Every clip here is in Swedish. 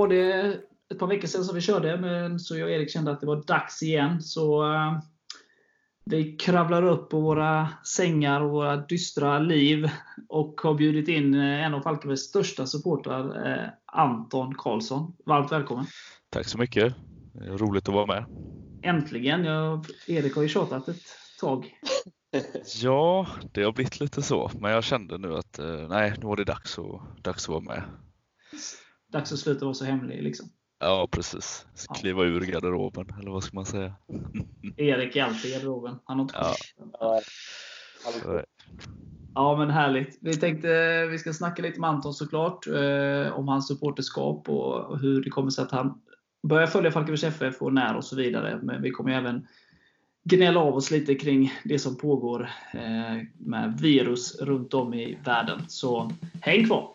Var det ett par veckor sedan som vi körde, men så jag och Erik kände att det var dags igen. Så uh, vi kravlar upp på våra sängar och våra dystra liv och har bjudit in en av Falkenbergs största supportrar, uh, Anton Karlsson. Varmt välkommen! Tack så mycket! Roligt att vara med. Äntligen! Jag, Erik har ju tjatat ett tag. Ja, det har blivit lite så. Men jag kände nu att eh, nej, nu var det dags att, dags att vara med. Dags att sluta vara så hemlig liksom. Ja, precis. Kliva ur garderoben, eller vad ska man säga? Erik är alltid i garderoben. Han har inte ja. ja. ja, men härligt. Vi tänkte vi ska snacka lite med Anton såklart, eh, om hans supporterskap och hur det kommer sig att han börjar följa Falkenbergs FF och när och så vidare. Men vi kommer även gnälla av oss lite kring det som pågår eh, med virus runt om i världen. Så häng kvar!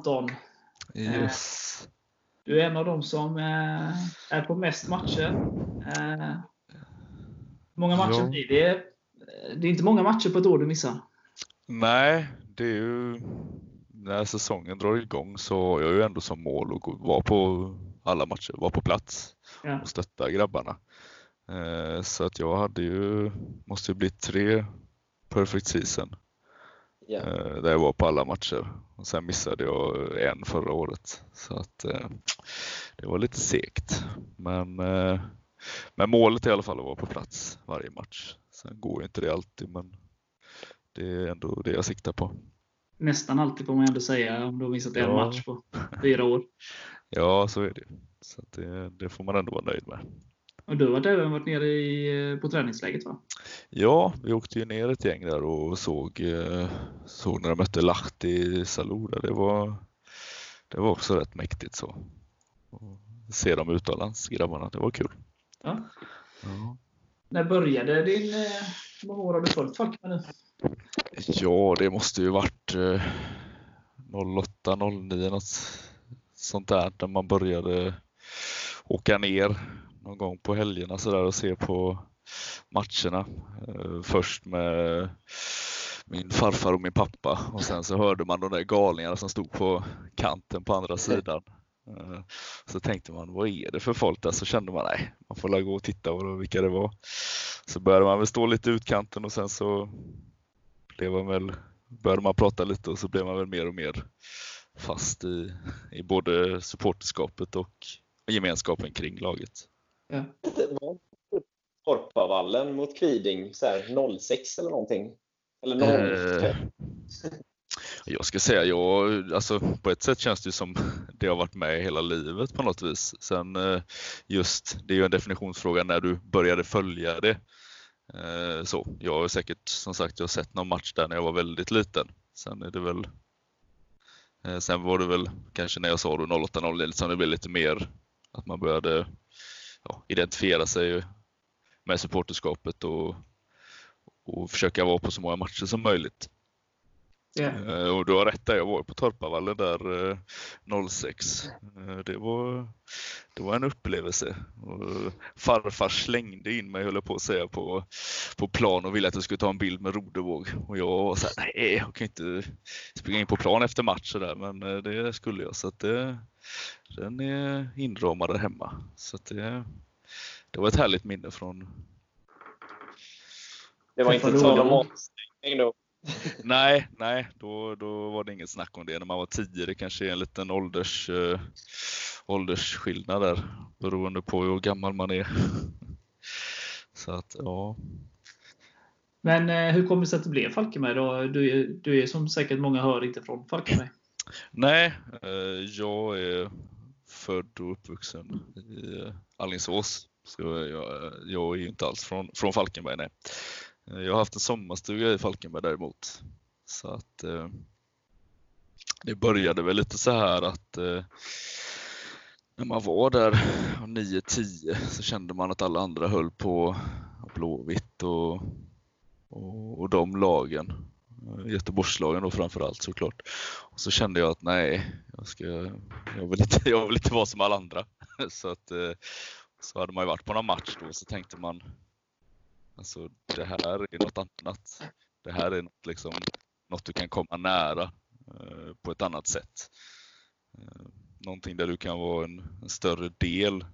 Anton. Yes. Du är en av dem som är på mest matcher. många matcher blir det? Det är inte många matcher på ett år du missar. Nej, det är ju när säsongen drar igång så har jag ju ändå som mål att vara på alla matcher, vara på plats och stötta grabbarna. Så att jag hade ju, måste ju bli tre perfect season Yeah. Där jag var på alla matcher. Och sen missade jag en förra året. Så att eh, det var lite segt. Men, eh, men målet i alla fall att vara på plats varje match. Sen går inte det alltid men det är ändå det jag siktar på. Nästan alltid får man ändå säga om du har missat ja. en match på fyra år. Ja, så är det. Så det, det får man ändå vara nöjd med. Och du har även varit nere i, på träningsläget va? Ja, vi åkte ju ner ett gäng där och såg, eh, såg när de mötte Lahti Salou. Det var, det var också rätt mäktigt så. Och se dem utomlands, grabbarna. Det var kul. Ja. ja. När började din... Eh, hur många år har du följt Falkenberg nu? Ja, det måste ju varit 08, 09 något sånt där när man började åka ner någon gång på helgerna så där och se på matcherna. Eh, först med min farfar och min pappa och sen så hörde man de där galningarna som stod på kanten på andra sidan. Eh, så tänkte man, vad är det för folk där? Så kände man, nej, man får gå och titta vilka det var. Så började man väl stå lite i utkanten och sen så blev man väl, började man prata lite och så blev man väl mer och mer fast i, i både supporterskapet och gemenskapen kring laget. Ja. Torpavallen mot Kviding så här 06 eller någonting? Eller 05? Eh, jag ska säga, jag, alltså, på ett sätt känns det som det har varit med hela livet på något vis. Sen eh, just, det är ju en definitionsfråga när du började följa det. Eh, så, jag har säkert, som sagt, jag har sett någon match där när jag var väldigt liten. Sen är det väl Sen var det väl kanske när jag sa då 08-09 som det blev lite mer att man började ja, identifiera sig med supporterskapet och, och försöka vara på så många matcher som möjligt. Yeah. Och du har rätt där, jag var på Torpavallen där 06. Eh, eh, det var, det var en upplevelse. Och farfar slängde in mig, höll på att säga, på, på plan och ville att jag skulle ta en bild med rodervåg. Och jag var så här, nej, jag kan inte springa in på plan efter match där, men eh, det skulle jag. Så det, den är inramad där hemma. Så det, det var ett härligt minne från... Det var inte tal om avstängning då? nej, nej då, då var det inget snack om det. När man var tio, det kanske är en liten ålders, äh, åldersskillnad där beroende på hur gammal man är. Så att, ja. Men eh, hur kommer det sig att det blev Falkenberg då? Du, är, du är som säkert många hör inte från Falkenberg. Nej, eh, jag är född och uppvuxen i eh, Alingsås. Allingsås. Så jag, eh, jag är ju inte alls från, från Falkenberg. Nej. Jag har haft en sommarstuga i Falkenberg däremot. Så att eh, det började väl lite så här att eh, när man var där 9-10 så kände man att alla andra höll på Blåvitt och, och, och de lagen. Göteborgslagen då framförallt såklart. Och så kände jag att nej, jag, ska, jag, vill, inte, jag vill inte vara som alla andra. Så, att, eh, så hade man ju varit på någon match då så tänkte man alltså det här är något annat. Det här är något, liksom, något du kan komma nära eh, på ett annat sätt. Eh, någonting där du kan vara en, en, större del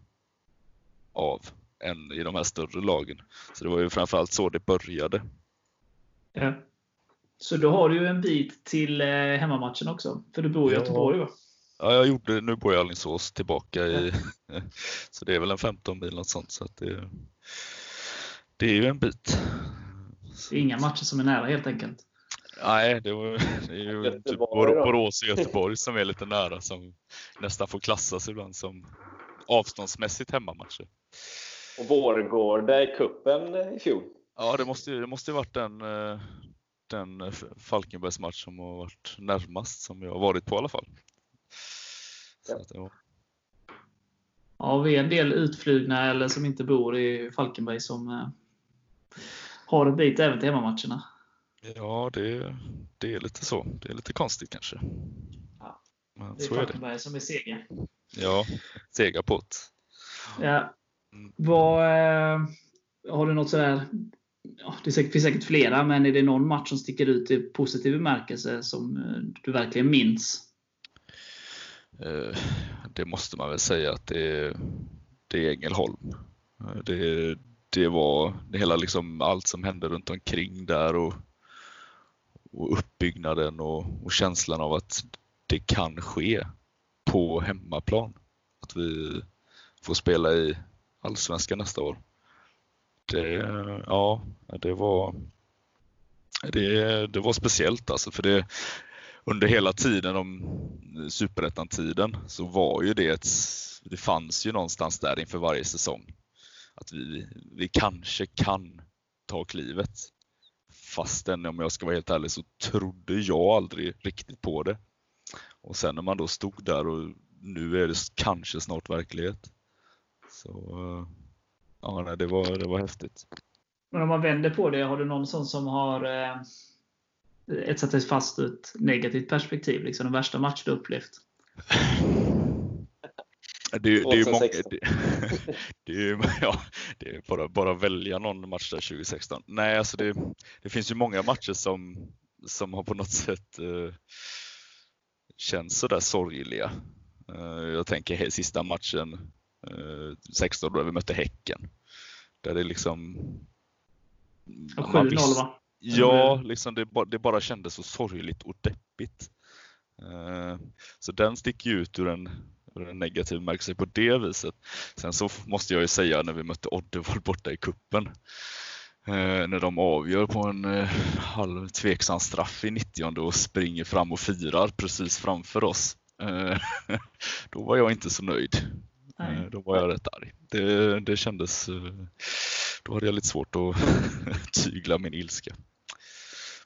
av än i de här större lagen. Så det var ju framförallt så det började. Ja. Så då har du ju en bit till eh, hemmamatchen också, för du bor i ja. Göteborg va? Ja, jag gjorde, nu bor jag i Alingsås tillbaka i, så det är väl en 15 mil något sånt. Så att det, det är ju en bit. Det är inga matcher som är nära helt enkelt. Nej, det, var, det är ju typ Borås och Göteborg som är lite nära som nästan får klassas ibland som avståndsmässigt hemmamatcher. Och Vårgårda i kuppen i fjol? Ja, det måste ju det måste varit den, eh, den Falkenbergs match som har varit närmast som jag har varit på i alla fall. Så ja. Var... ja, vi är en del utflugna eller som inte bor i Falkenberg som eh, har en bit även till hemmamatcherna. Ja, det, det är lite så. Det är lite konstigt kanske. Ja, Men det är Falkenberg är det. som är sega. Ja, sega på Ja. Mm. Vad, eh, har du något sådär ja, det finns säkert flera, men är det någon match som sticker ut i positiv bemärkelse som eh, du verkligen minns? Eh, det måste man väl säga att det är, det är Ängelholm. Eh, det, det var det hela liksom allt som hände runt omkring där och, och uppbyggnaden och, och känslan av att det kan ske på hemmaplan. Att vi får spela i Allsvenskan nästa år. Det, eh, ja, det var det, det var speciellt alltså för det under hela tiden om superettan-tiden så var ju det ett, det fanns ju någonstans där inför varje säsong att vi, vi kanske kan ta klivet. Fastän om jag ska vara helt ärlig så trodde jag aldrig riktigt på det. Och sen när man då stod där och nu är det kanske snart verklighet. Så eh, ja, det var, det var häftigt. Men om man vänder på det, har du någon sån som har eh, etsat sig fast ett negativt perspektiv? Liksom den värsta match du upplevt? Det, det, är ju många, det, det, är, ja, det är bara, bara välja någon match där 2016. Nej, alltså det, det finns ju många matcher som, som har på något sätt uh, känns sådär sorgliga. Uh, jag tänker sista matchen 16 då vi mötte Häcken. Där det liksom... 7-0 va? Ja, liksom det, det, bara kändes så sorgligt och deppigt. Uh, så den sticker ju ut ur en en negativ märkelse på det viset. Sen så måste jag ju säga när vi mötte Oddevold borta i kuppen eh, när de avgör på en eh, halv tveksam straff i 90 och springer fram och firar precis framför oss. Eh, då var jag inte så nöjd. Eh, då var jag rätt arg. Det, det kändes, eh, då hade jag lite svårt att tygla min ilska.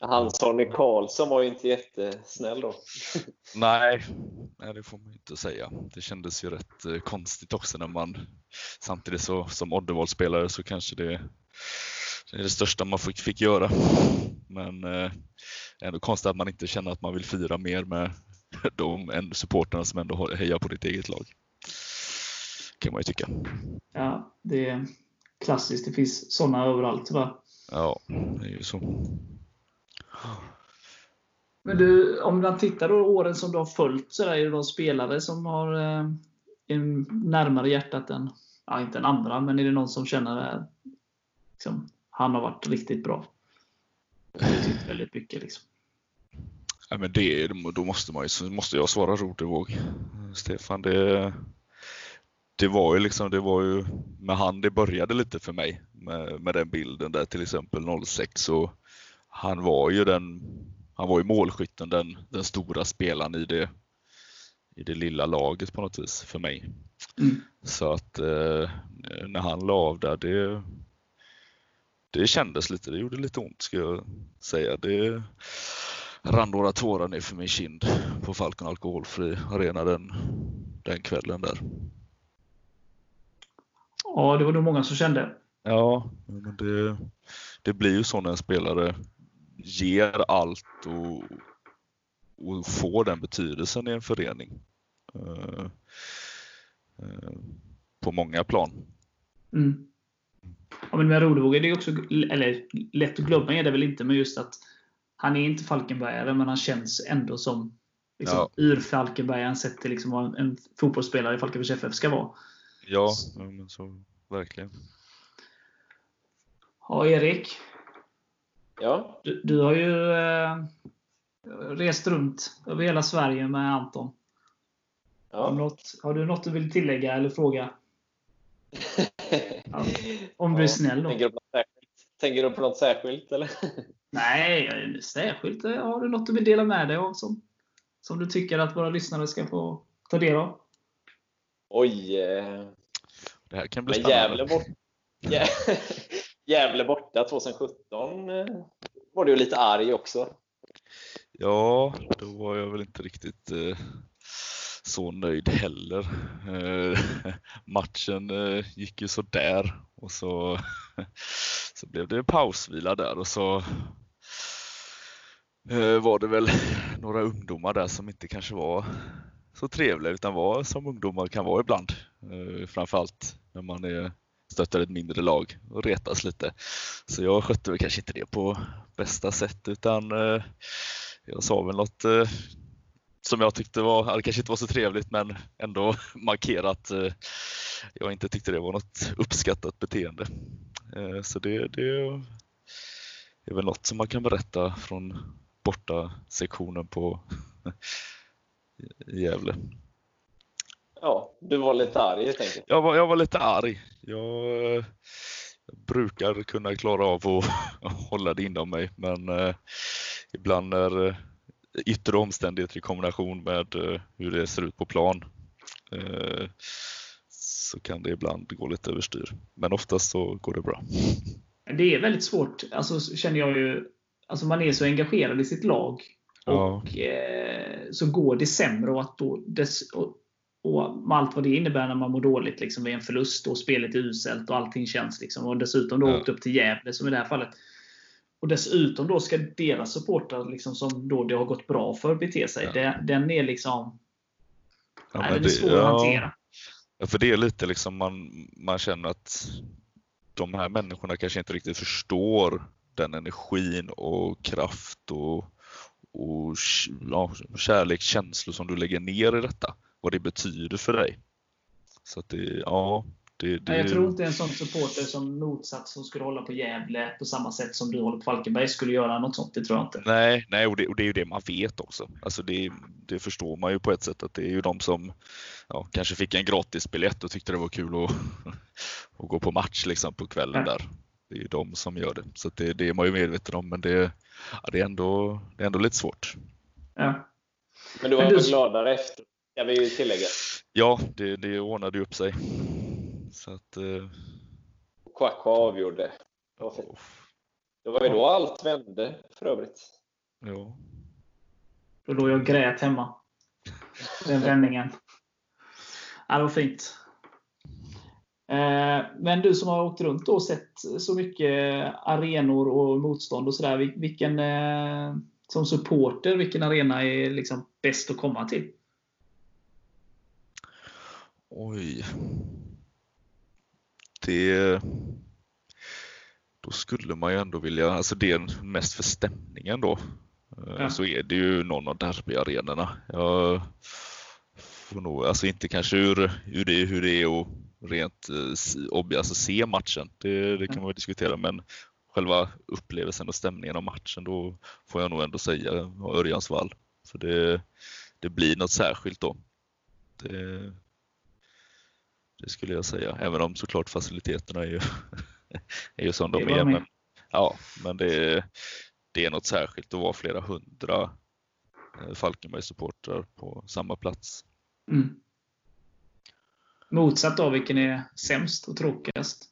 Han Sonny Karlsson var ju inte jättesnäll då. Nej, nej, det får man inte säga. Det kändes ju rätt eh, konstigt också när man samtidigt så, som Oddevold-spelare så kanske det, det är det största man fick, fick göra. Men eh, ändå konstigt att man inte känner att man vill fira mer med de supporterna som ändå hejar på ditt eget lag. Kan man ju tycka. Ja, det är klassiskt. Det finns sådana överallt tyvärr. Ja, det är ju så. Men du, om man tittar då åren som du har följt, så är det någon spelare som har eh, en närmare hjärtat än, ja inte en andra, men är det någon som känner att liksom, han har varit riktigt bra? Betytt väldigt mycket liksom. Ja, men det, då måste, man ju, måste jag svara Rodevåg. Stefan, det, det var ju liksom, det var ju med han det började lite för mig med, med den bilden där till exempel 06 och han var ju den, han var ju målskytten, den, den stora spelaren i det, i det lilla laget på något vis för mig. Mm. Så att eh, när han la av där, det, det kändes lite, det gjorde lite ont ska jag säga. Det rann några tårar ner för min kind på Falcon Alkoholfri Arena den, den kvällen där. Ja, det var nog många som kände. Ja, men det, det blir ju så när en spelare ger allt och, och får den betydelsen i en förening. Uh, uh, på många plan. Mm. Ja, men med Rodevåg är det också, eller lätt att glömma är det väl inte, men just att han är inte Falkenbergare, men han känns ändå som liksom, ja. ur-Falkenbergaren sett till liksom vad en, en fotbollsspelare i Falkenbergs FF ska vara. Ja, men så verkligen. Ja, Erik. Ja? Du, du har ju eh, rest runt över hela Sverige med Anton. Ja. Har, något, har du något du vill tillägga eller fråga? ja, om du är snäll då. Tänker du, på något Tänker du på något särskilt? Eller? Nej, särskilt. Har du något du vill dela med dig av som, som du tycker att våra lyssnare ska få ta del av? Oj. Det här kan bli spännande. Gävle, bort, Gävle borta 2017 eh, var du lite arg också. Ja, då var jag väl inte riktigt eh, så nöjd heller. Eh, matchen eh, gick ju sådär och så, så blev det pausvila där och så var det väl några ungdomar där som inte kanske var så trevliga utan var som ungdomar kan vara ibland. Eh, framförallt när man är, stöttar ett mindre lag och retas lite. Så jag skötte väl kanske inte det på bästa sätt utan eh, jag sa väl något eh, som jag tyckte var, det kanske inte var så trevligt men ändå markerat jag inte tyckte det var något uppskattat beteende. Så det, det är väl något som man kan berätta från borta sektionen på Gävle. Ja, du var lite arg helt enkelt. Jag var, jag var lite arg. Jag, jag brukar kunna klara av att hålla det inom mig men eh, ibland när eh, yttre omständigheter i kombination med eh, hur det ser ut på plan eh, så kan det ibland gå lite överstyr. Men oftast så går det bra. Det är väldigt svårt, alltså, känner jag ju. Alltså man är så engagerad i sitt lag och eh, så går det sämre och, att då, dess, och, och med allt vad det innebär när man mår dåligt liksom, vid en förlust och spelet är uselt och allting känns. Liksom, och dessutom då ja. åkt upp till Gävle som i det här fallet. Och dessutom då ska deras supportrar liksom, som då det har gått bra för bete sig. Ja. Det, den är liksom ja, nej, den är svår att hantera. Ja, för det är lite liksom man, man känner att de här människorna kanske inte riktigt förstår den energin och kraft och och ja, kärlek, känslor som du lägger ner i detta. Vad det betyder för dig. Så att det, ja, det, det... Jag tror inte en sån supporter som motsats som skulle hålla på Gävle på samma sätt som du håller på Falkenberg skulle göra något sånt. Det tror jag inte. Nej, nej och, det, och det är ju det man vet också. Alltså det, det förstår man ju på ett sätt att det är ju de som ja, kanske fick en gratisbiljett och tyckte det var kul att, att gå på match liksom på kvällen ja. där. Det är ju de som gör det. Så det, det är man ju medveten om men det, ja, det, är ändå, det är ändå lite svårt. Ja. Men du var men du... gladare efter, kan vi ju tillägga. Ja, det, det ordnade upp sig. Så att, eh... Kwakwa avgjorde. Det var, fint. det var ju då allt vände för övrigt. Ja. Då låg jag grät hemma. Den vändningen. Ja, det var fint. Eh, men du som har åkt runt och sett så mycket arenor och motstånd och sådär. Vilken, eh, som supporter, vilken arena är liksom bäst att komma till? Oj. Det... Då skulle man ju ändå vilja, alltså det är mest för stämningen då. Eh, ja. Så är det ju någon av derbyarenorna. Jag får nog, alltså inte kanske ur, ur det, hur det är att rent eh, alltså se matchen. Det, det kan man diskutera men själva upplevelsen och stämningen av matchen då får jag nog ändå säga Örjans vall. För det, det blir något särskilt då. Det, Det skulle jag säga, även om såklart faciliteterna är ju, är ju som de är. Men, ja, men det är, det är något särskilt att vara flera hundra eh, Falkenberg-supportrar på samma plats. Mm. Motsatt då, vilken är sämst och tråkigast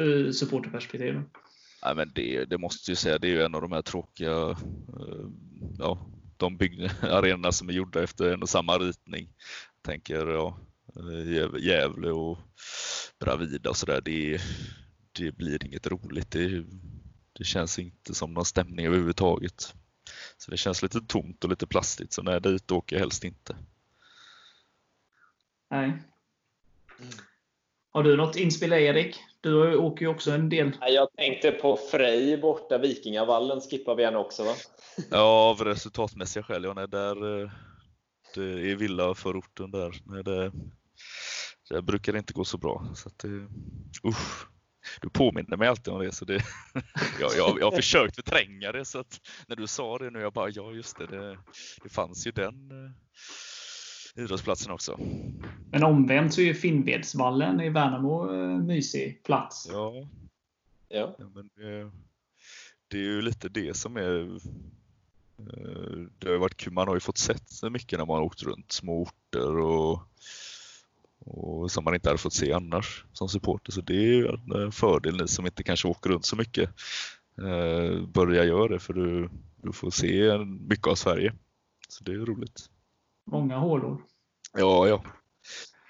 ur supporterperspektiv? Ja, men det, det måste jag säga, det är ju en av de här tråkiga, eh, ja, de arenorna som är gjorda efter en och samma ritning. Jag tänker ja, eh, Gävle och Bravida och sådär. Det, det blir inget roligt. Det, det känns inte som någon stämning överhuvudtaget. Så det känns lite tomt och lite plastigt, så nej, dit åker jag helst inte. Nej. Har du något inspel Erik? Du åker ju också en del. Jag tänkte på Frej borta, Vikingavallen skippar vi gärna också va? Ja, av resultatmässiga skäl. Ja, nej, där, eh, det är villaförorten där. Nej, det, det brukar inte gå så bra. Så att det, usch. Du påminner mig alltid om det. Så det jag, jag, jag har försökt förtränga det. Så att när du sa det nu, jag bara, ja just det, det, det fanns ju den eh, idrottsplatsen också. Men omvänt så är ju Finnvedsvallen i Värnamo en eh, mysig plats. Ja, ja. ja men det, det är ju lite det som är eh, det har varit kul, man har ju fått sett mycket när man har åkt runt små orter och och som man inte hade fått se annars som supporter. Så det är ju en fördel ni som inte kanske åker runt så mycket. Eh, börja göra det för du, du får se mycket av Sverige. Så det är roligt. Många hålor. Ja, ja.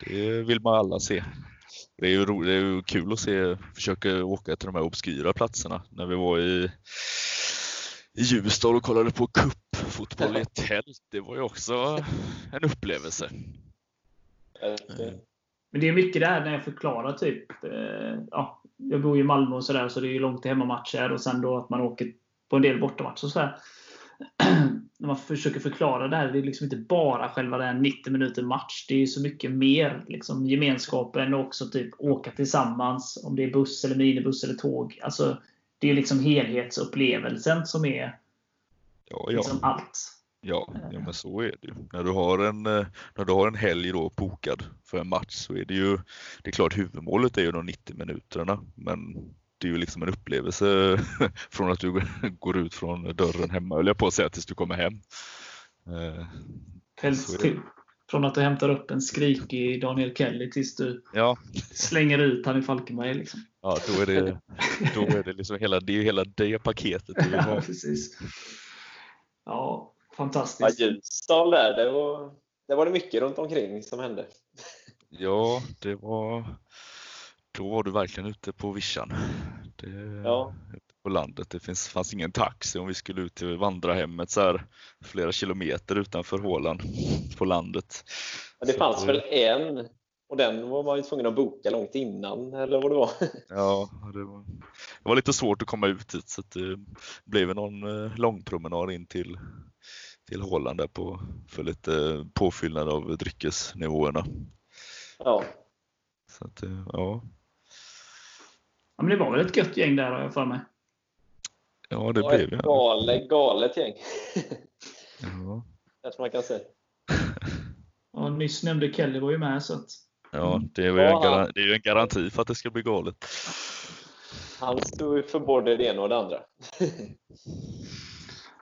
Det vill man alla se. Det är ju, ro, det är ju kul att se, försöka åka till de här obskyra platserna. När vi var i, i Ljusdal och kollade på cupfotboll i ett tält. Det var ju också en upplevelse. Men det är mycket det här när jag förklarar typ. Eh, ja, jag bor i Malmö och sådär, så det är långt till hemmamatcher och sen då att man åker på en del bortamatcher och sådär. När man försöker förklara det här, det är liksom inte bara själva den 90 minuter match. Det är så mycket mer. Liksom gemenskapen och också typ åka tillsammans. Om det är buss, eller minibuss eller tåg. Alltså, det är liksom helhetsupplevelsen som är ja, ja. Liksom allt. Ja, ja men så är det ju. När du har en, eh, när du har en helg då bokad för en match så är det ju, det är klart huvudmålet är ju de 90 minuterna men det är ju liksom en upplevelse från att du går ut från dörren hemma, höll jag på att säga, tills du kommer hem. Eh, Helst till, från att du hämtar upp en skrikig Daniel Kelly tills du ja. slänger ut han i Falkenberg. Liksom. Ja, då är det, då är det liksom hela, det är hela det paketet du vill ha. Ja, precis. Ja, Fantastiskt. Ja, Ljusdal där, det var, det var det mycket runt omkring som hände. Ja, det var då var du verkligen ute på vischan. Det, ja. På landet. Det finns, fanns ingen taxi om vi skulle ut till vandrarhemmet så här, flera kilometer utanför hålan på landet. Ja, det så fanns väl en och den var man ju tvungen att boka långt innan eller vad det var. Ja, det var, det var lite svårt att komma ut hit så det blev någon eh, långpromenad in till till Håland där på, för lite påfyllnad av dryckesnivåerna. Ja. Så att, eh, ja. Ja. Men det var väl ett gött gäng där har jag för mig? Ja, det ja, blev ett galet, galet gäng. ja. Kanske man kan säga. Ja, nyss nämnde Kelly var ju med så att... Ja, det är, ju en, det är ju en garanti för att det ska bli galet. Han stod för både det ena och det andra.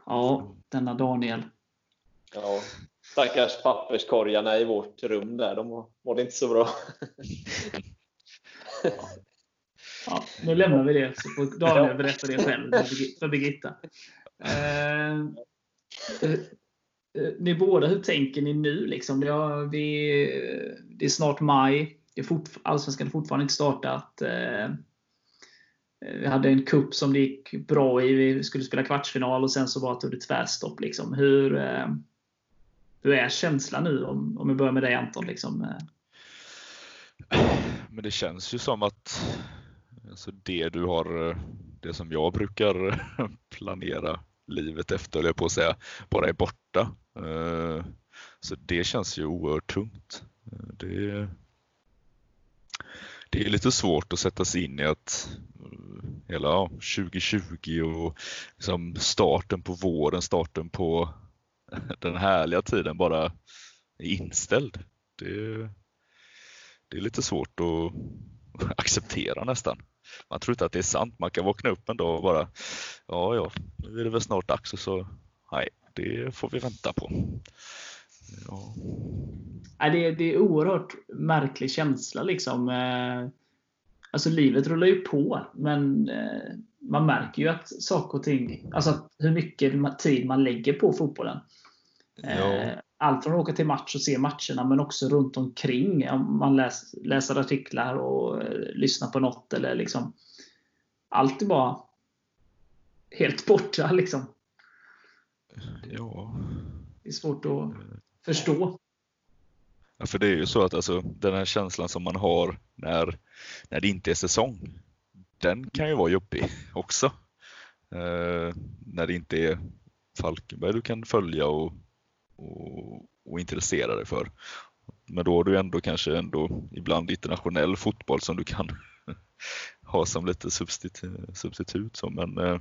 ja, denna Daniel. Ja, stackars papperskorgarna i vårt rum där, de mådde inte så bra. Ja, nu lämnar vi det, så får Daniel berätta det själv för Birgitta. Eh, eh, ni båda, hur tänker ni nu? Liksom? Det, har, vi, det är snart maj. Det är fort, Allsvenskan har fortfarande inte startat. Eh, vi hade en kupp som det gick bra i. Vi skulle spela kvartsfinal och sen så bara tog det tvärstopp. Liksom. Hur, eh, hur är känslan nu? Om, om vi börjar med dig Anton. Liksom. Men det känns ju som att alltså det du har, eh, det som jag brukar eh, planera livet efter, eller på att säga, bara är borta. Eh, så det känns ju oerhört tungt. Det, det är lite svårt att sätta sig in i att hela 2020 och liksom starten på våren, starten på den härliga tiden bara är inställd. Det, det är lite svårt att acceptera nästan. Man tror inte att det är sant. Man kan vakna upp en dag och bara, ja, ja, nu är det väl snart dags och så, nej, det får vi vänta på. Ja. Det, är, det är oerhört märklig känsla liksom. Eh, alltså livet rullar ju på, men eh, man märker ju att saker och ting, alltså hur mycket tid man lägger på fotbollen. Ja. Eh, allt från att åka till match och se matcherna, men också runt omkring. Man läs, läser artiklar och lyssnar på något. Eller liksom, allt är bara helt borta. Liksom. Ja. Det är svårt att förstå. Ja, för det är ju så att alltså, den här känslan som man har när, när det inte är säsong, den kan ju vara jobbig också. Eh, när det inte är Falkenberg du kan följa och, och, och intressera dig för. Men då har du ändå kanske ändå ibland internationell fotboll som du kan ha som lite substitut. så. Men eh,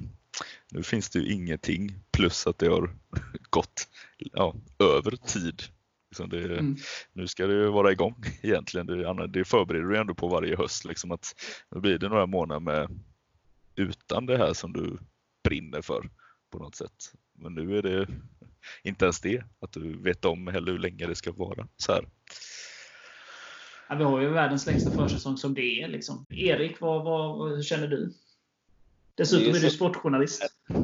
nu finns det ju ingenting plus att det har gått ja, över tid. Liksom det, mm. Nu ska det vara igång egentligen. Det, det förbereder du ändå på varje höst. Liksom att nu blir det några månader med, utan det här som du brinner för på något sätt. Men nu är det inte ens det, att du vet om heller hur länge det ska vara så här. Ja, vi har ju världens längsta försäsong som det är. Liksom. Erik, vad, vad, hur känner du? Dessutom är, är du sportjournalist.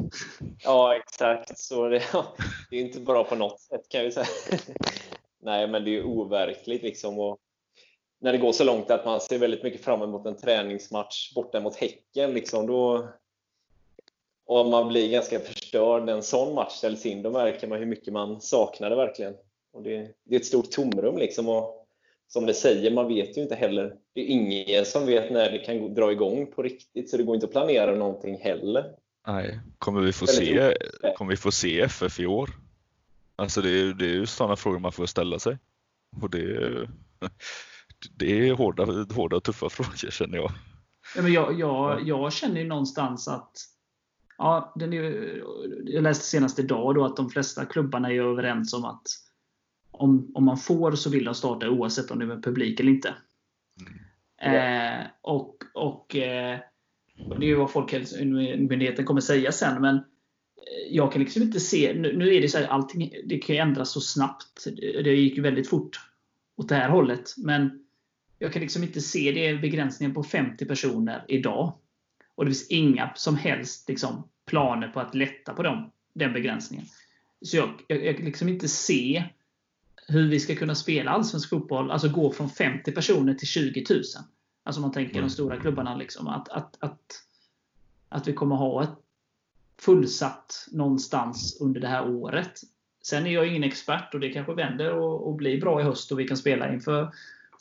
Ja, exakt. Så det, det, är inte bra på något sätt kan vi säga. Nej, men det är overkligt liksom. Och när det går så långt att man ser väldigt mycket fram emot en träningsmatch borta mot Häcken, liksom, då, och man blir ganska förstörd när en sån match ställs in, då märker man hur mycket man saknar det verkligen. Och det, det är ett stort tomrum liksom. Och som det säger, man vet ju inte heller. Det är ingen som vet när det kan dra igång på riktigt, så det går inte att planera någonting heller. Nej, kommer vi få, se, kommer vi få se FF i år? Alltså det är, det är ju sådana frågor man får ställa sig. Och det, är, det är hårda, hårda och tuffa frågor känner jag. Ja, men jag, jag, jag känner ju någonstans att ja, den är, jag läste senast idag då att de flesta klubbarna är överens om att om, om man får så vill de starta oavsett om det är med publik eller inte. Mm. Eh, och, och eh, Det är ju vad Folkhälsomyndigheten kommer säga sen. Men eh, jag kan liksom inte se. Nu, nu är det så här, allting det kan ändras så snabbt. Det gick ju väldigt fort åt det här hållet. Men jag kan liksom inte se det begränsningen på 50 personer idag. Och det finns inga som helst liksom, planer på att lätta på dem, den begränsningen. Så jag, jag, jag kan liksom inte se hur vi ska kunna spela allsvensk fotboll, alltså gå från 50 personer till 20 000. Alltså man tänker mm. de stora klubbarna. Liksom, att, att, att, att vi kommer ha ett fullsatt någonstans under det här året. Sen är jag ingen expert och det kanske vänder och, och blir bra i höst och vi kan spela inför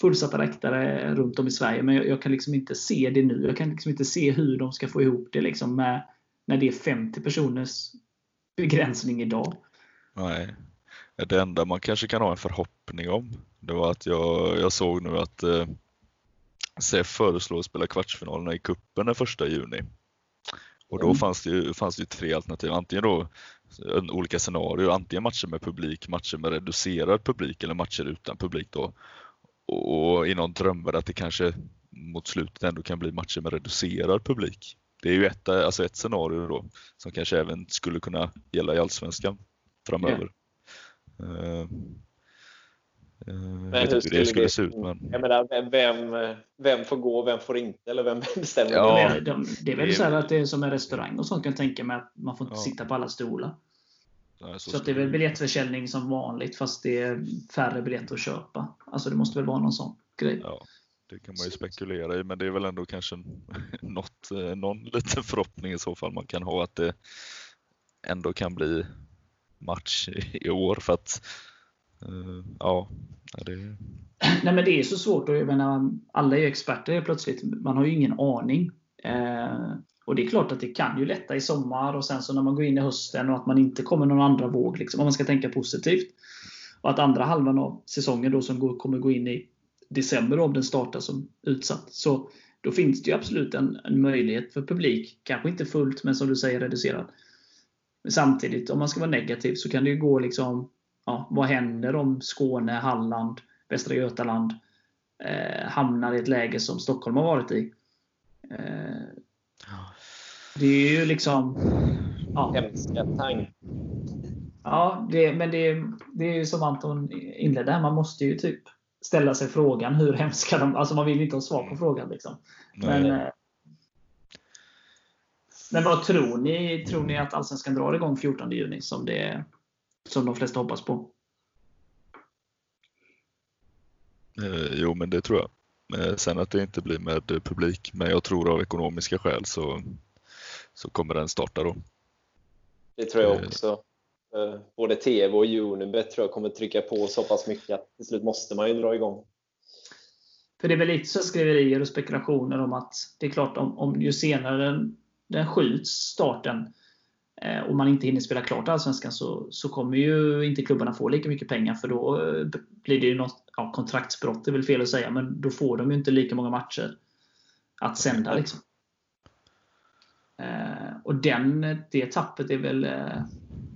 fullsatta läktare runt om i Sverige. Men jag, jag, kan liksom inte se det nu. Jag kan liksom inte se hur de ska få ihop det liksom med, när det är 50 personers begränsning idag. Nej. Det enda man kanske kan ha en förhoppning om, det var att jag, jag såg nu att eh, CF föreslår att spela kvartsfinalerna i kuppen den första juni. Och då mm. fanns, det ju, fanns det tre alternativ. Antingen då olika scenarier, antingen matcher med publik, matcher med reducerad publik eller matcher utan publik. Då. Och i någon drömvärld att det kanske mot slutet ändå kan bli matcher med reducerad publik. Det är ju ett, alltså ett scenario då som kanske även skulle kunna gälla i Allsvenskan framöver. Uh, men hur skulle det skulle det, se ut. Men... Jag menar, vem, vem får gå och vem får inte? Eller vem bestämmer? Ja, det, de, det är väl så att det är som en restaurang och sånt kan jag tänka mig. att Man får inte ja. sitta på alla stolar. Nej, så, så det är väl biljettförsäljning som vanligt fast det är färre biljetter att köpa. Alltså det måste väl vara någon sån grej. Ja, det kan man ju spekulera i men det är väl ändå kanske något, eh, någon liten förhoppning i så fall man kan ha att det ändå kan bli match i år för att uh, ja, det... Nej men det är så svårt och jag menar, alla är ju experter plötsligt. Man har ju ingen aning. Eh, och det är klart att det kan ju lätta i sommar och sen så när man går in i hösten och att man inte kommer någon andra våg, liksom, om man ska tänka positivt. Och att andra halvan av säsongen då som går, kommer gå in i december om den startar som utsatt. Så då finns det ju absolut en, en möjlighet för publik. Kanske inte fullt, men som du säger reducerad. Men samtidigt, om man ska vara negativ, så kan det ju gå liksom, ja, vad händer om Skåne, Halland, Västra Götaland eh, hamnar i ett läge som Stockholm har varit i. Eh, det är ju liksom... Ja. Ja, det, men det, det är ju som Anton inledde här. Man måste ju typ ställa sig frågan hur hemska de Alltså man vill inte ha svar på frågan. Liksom. Men, eh, men vad tror ni? Tror ni att Allsvenskan drar igång 14 juni som, det, som de flesta hoppas på? Eh, jo, men det tror jag. Eh, sen att det inte blir med publik, men jag tror av ekonomiska skäl så, så kommer den starta då. Det tror jag också. Eh, både TV och Unibet tror jag kommer trycka på så pass mycket att till slut måste man ju dra igång. För det är väl lite så skriverier och spekulationer om att det är klart om, om ju senare den, den skjuts, starten, eh, och man inte hinner spela klart Allsvenskan så, så kommer ju inte klubbarna få lika mycket pengar för då eh, blir det ju något ja, kontraktsbrott, det är väl fel att säga, men då får de ju inte lika många matcher att sända. Liksom. Eh, och den, det tappet är väl eh,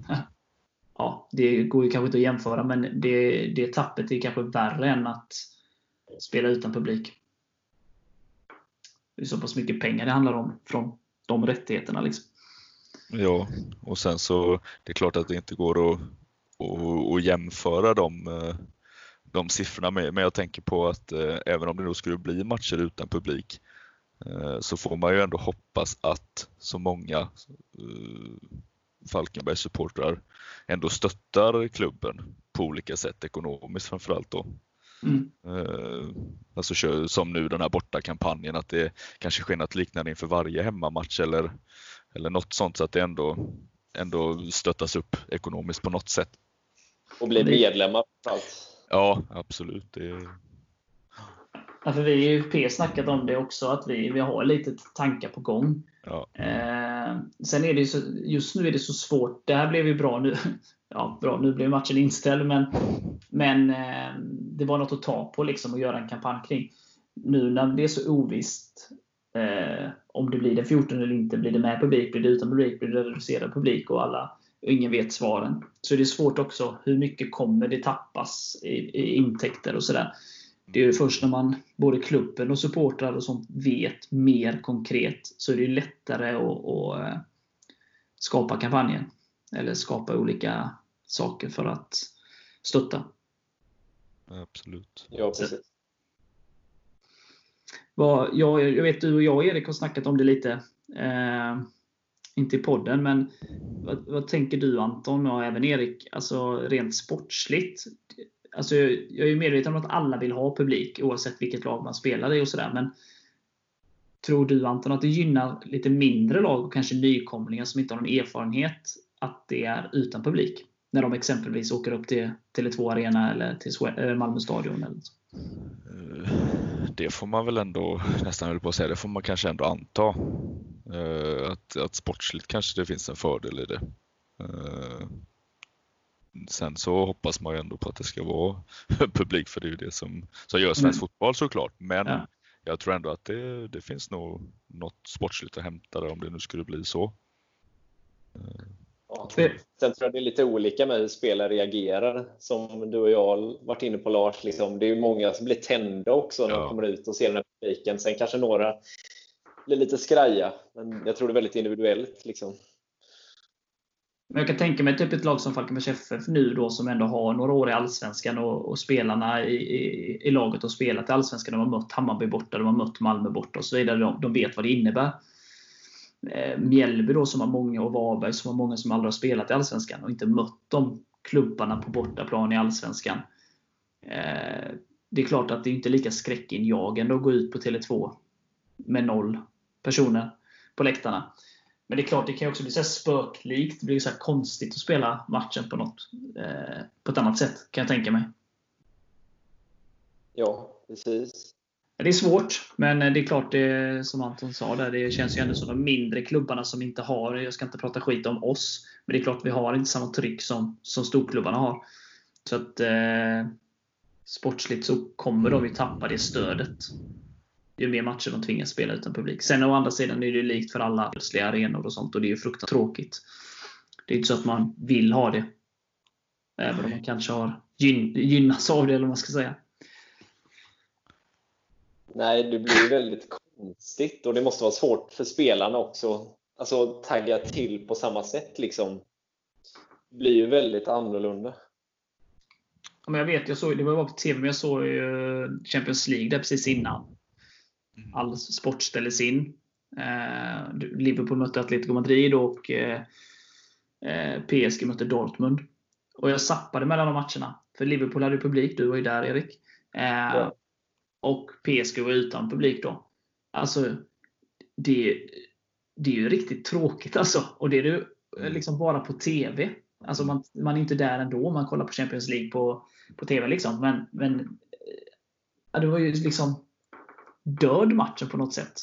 ja, det går ju kanske inte att jämföra, men det, det tappet är kanske värre än att spela utan publik. Det är så pass mycket pengar det handlar om från de rättigheterna. Liksom. Ja, och sen så det är klart att det inte går att, att, att jämföra de, eh, de siffrorna med, men jag tänker på att eh, även om det då skulle bli matcher utan publik eh, så får man ju ändå hoppas att så många eh, Falkenbergs supportrar ändå stöttar klubben på olika sätt ekonomiskt framförallt då. Mm. Uh, alltså som nu den här bortakampanjen att det kanske sker något liknande inför varje hemmamatch eller, eller något sånt så att det ändå, ändå stöttas upp ekonomiskt på något sätt. Och bli medlemmar allt. Ja, absolut. Det... Ja, för vi har ju P snackat om det också, att vi, vi har lite tankar på gång. Ja. Eh, sen är det så, just nu är det så svårt. Det här blev ju bra nu. Ja, bra, nu blev matchen inställd, men, men eh, det var något att ta på liksom och göra en kampanj kring. Nu när det är så ovisst eh, om det blir den 14 eller inte, blir det med publik, blir det utan publik, blir det reducerad publik och alla och ingen vet svaren. Så det är svårt också. Hur mycket kommer det tappas i, i intäkter och sådär det är först när man, både klubben och supportrar och sånt, vet mer konkret så är det lättare att, att eh, skapa kampanjer. Eller skapa olika saker för att stötta. Absolut. Ja, precis. Jag, jag vet du och jag och Erik har snackat om det lite. Eh, inte i podden, men vad, vad, tänker du Anton och även Erik? Alltså rent sportsligt. Alltså, jag är medveten om att alla vill ha publik oavsett vilket lag man spelar i och sådär. Men tror du Anton att det gynnar lite mindre lag och kanske nykomlingar som inte har någon erfarenhet att det är utan publik? När de exempelvis åker upp till Tele2 Arena eller till Malmö Stadion. Eller så. Eh, det får man väl ändå, nästan höll på att säga, det får man kanske ändå anta. Eh, att, att sportsligt kanske det finns en fördel i det. Eh, Sen så hoppas man ju ändå på att det ska vara publik för det är ju det som, som gör svensk mm. fotboll såklart. Men ja. jag tror ändå att det, det finns nog något sportsligt att hämta där om det nu skulle bli så. Ja. Sen tror jag det är lite olika med hur spelare reagerar. Som du och jag varit inne på Lars, liksom, det är många som blir tända också när ja. de kommer ut och ser den här publiken. Sen kanske några blir lite skraja, men jag tror det är väldigt individuellt. Liksom. Men jag kan tänka mig typ ett lag som Falkenbergs FF nu då som ändå har några år i Allsvenskan och, och spelarna i, i, i, laget har spelat i Allsvenskan. De har mött Hammarby borta, de har mött Malmö borta och så vidare. De, de vet vad det innebär. Eh, Mjällby då som har många och Varberg som har många som aldrig har spelat i Allsvenskan och inte mött de klubbarna på bortaplan i Allsvenskan. Eh, det är klart att det inte är lika skräckinjagande att gå ut på Tele2 med noll personer på läktarna. Men det är klart, det kan också bli så spöklikt. Det blir så konstigt att spela matchen på något eh, på ett annat sätt, kan jag tänka mig. Ja, precis. Det är svårt, men det är klart, det, som Anton sa, där, det känns ju ändå som de mindre klubbarna som inte har, jag ska inte prata skit om oss, men det är klart vi har inte samma tryck som, som storklubbarna har. Så att eh, sportsligt så kommer de ju tappa det stödet ju mer matcher de tvingas spela utan publik. Sen å andra sidan är det ju likt för alla plötsliga arenor och sånt och det är ju fruktansvärt tråkigt. Det är inte så att man vill ha det. Även om man kanske har gyn gynnats av det, eller vad man ska säga. Nej, det blir väldigt konstigt och det måste vara svårt för spelarna också. Alltså tagga till på samma sätt liksom. Det blir ju väldigt annorlunda. men jag vet, jag såg, det var på TV, men jag såg Champions League där precis innan. Mm. All sport ställdes in. Eh, Liverpool mötte Atletico Madrid och eh, eh PSG mötte Dortmund. Och jag sappade mellan de matcherna. För Liverpool hade publik, du var ju där Erik. Ja. Och PSG var utan publik då. Alltså, det, det är ju riktigt tråkigt alltså. Och det är ju mm. liksom bara på TV. Alltså man, man är inte där ändå om man kollar på Champions League på, på TV. Liksom. Men, men ja, det var ju liksom död matchen på något sätt.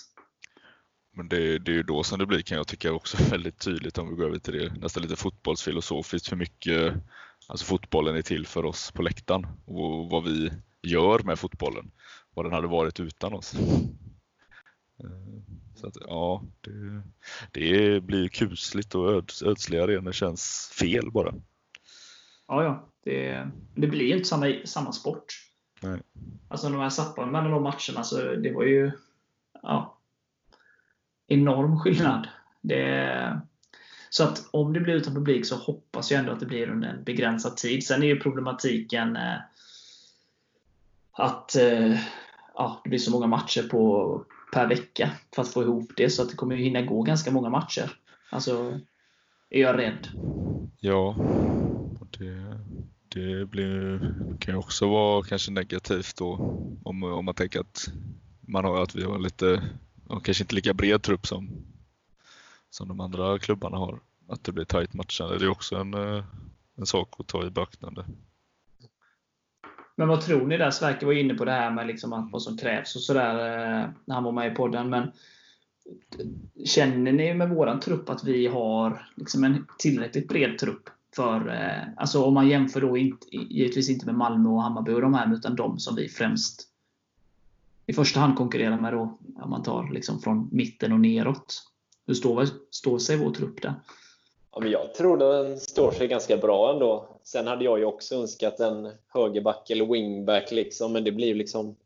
Men det, det, är ju då som det blir kan jag tycka också väldigt tydligt om vi går över till det nästan lite fotbollsfilosofiskt hur mycket alltså fotbollen är till för oss på läktaren och vad vi gör med fotbollen. Vad den hade varit utan oss. Eh, så att, ja, det, det blir kusligt och öds, ödsliga arenor känns fel bara. Ja, ja. Det, det blir ju inte samma, samma sport. Nej. Alltså de här sapparna mellan de matcherna, så det var ju ja, enorm skillnad. Det, så att om det blir utan publik så hoppas jag ändå att det blir under en begränsad tid. Sen är ju problematiken eh, att eh, ja, det blir så många matcher på, per vecka för att få ihop det. Så att det kommer ju hinna gå ganska många matcher. Alltså, är jag rädd. Ja, det, det blir, kan ju också vara kanske negativt då om, om man tänker att man har att vi har lite, kanske inte lika bred trupp som, som de andra klubbarna har. Att det blir tajt matchande, det är också en, eh, en sak att ta i beaktande. Men vad tror ni där? Sverker var inne på det här med liksom att vad som krävs och sådär eh, när han var med i podden. Men Känner ni med våran trupp att vi har liksom en tillräckligt bred trupp? För, eh, alltså om man jämför då inte, givetvis inte med Malmö och Hammarby och de här, utan de som vi främst i första hand konkurrerar med då, om man tar liksom från mitten och neråt. Hur står, står sig vår trupp där? Ja, men jag tror den står sig ganska bra ändå. Sen hade jag ju också önskat en högerback eller wingback, liksom, men det blir liksom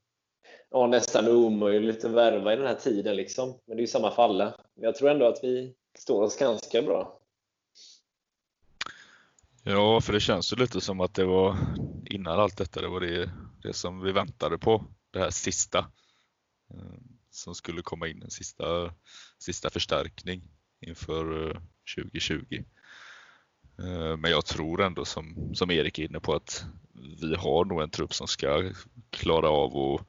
ja, nästan omöjligt att värva i den här tiden. Liksom. Men det är ju samma för alla. Men jag tror ändå att vi står oss ganska bra. Ja, för det känns ju lite som att det var innan allt detta, det var det, det som vi väntade på. Det här sista eh, som skulle komma in, en sista, sista förstärkning inför eh, 2020. Eh, men jag tror ändå som, som Erik är inne på att vi har nog en trupp som ska klara av att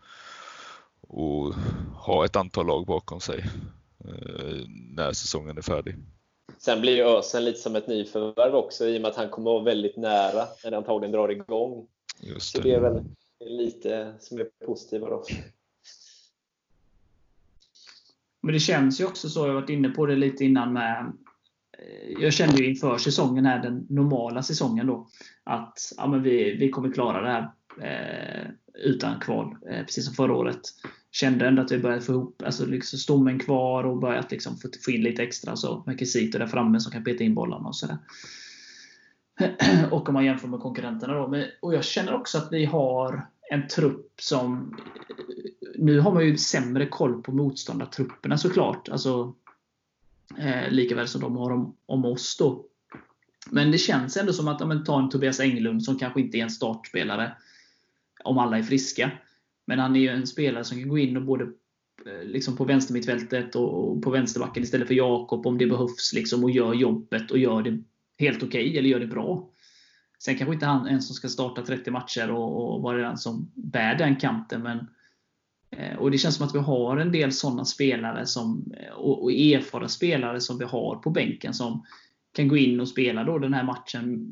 och ha ett antal lag bakom sig när säsongen är färdig. Sen blir ju Ösen lite som ett nyförvärv också i och med att han kommer att vara väldigt nära när det antagligen drar igång. Just det. Så det är väl lite som är positiva då. Men det känns ju också så, jag har varit inne på det lite innan med eh, jag kände ju inför säsongen, här, den normala säsongen då, att ja, men vi, vi kommer klara det här Eh, utan kval, eh, precis som förra året. Kände ändå att vi började få ihop alltså liksom stommen kvar och börjat liksom få in lite extra så med Kisito där framme som kan peta in bollarna och sådär. Och om man jämför med konkurrenterna då. Men, och jag känner också att vi har en trupp som... Nu har man ju sämre koll på motståndartrupperna såklart. Alltså, eh, likaväl som de har om, om oss då. Men det känns ändå som att, om man tar en Tobias Englund som kanske inte är en startspelare om alla är friska. Men han är ju en spelare som kan gå in och både eh, liksom på vänstermittfältet och på vänsterbacken istället för Jakob om det behövs. Liksom, och gör jobbet och gör det helt okej, okay, eller gör det bra. Sen kanske inte han en som ska starta 30 matcher och, och vara den som bär den kanten. Men, eh, och Det känns som att vi har en del sådana spelare som, eh, och, och erfarna spelare som vi har på bänken som kan gå in och spela då den här matchen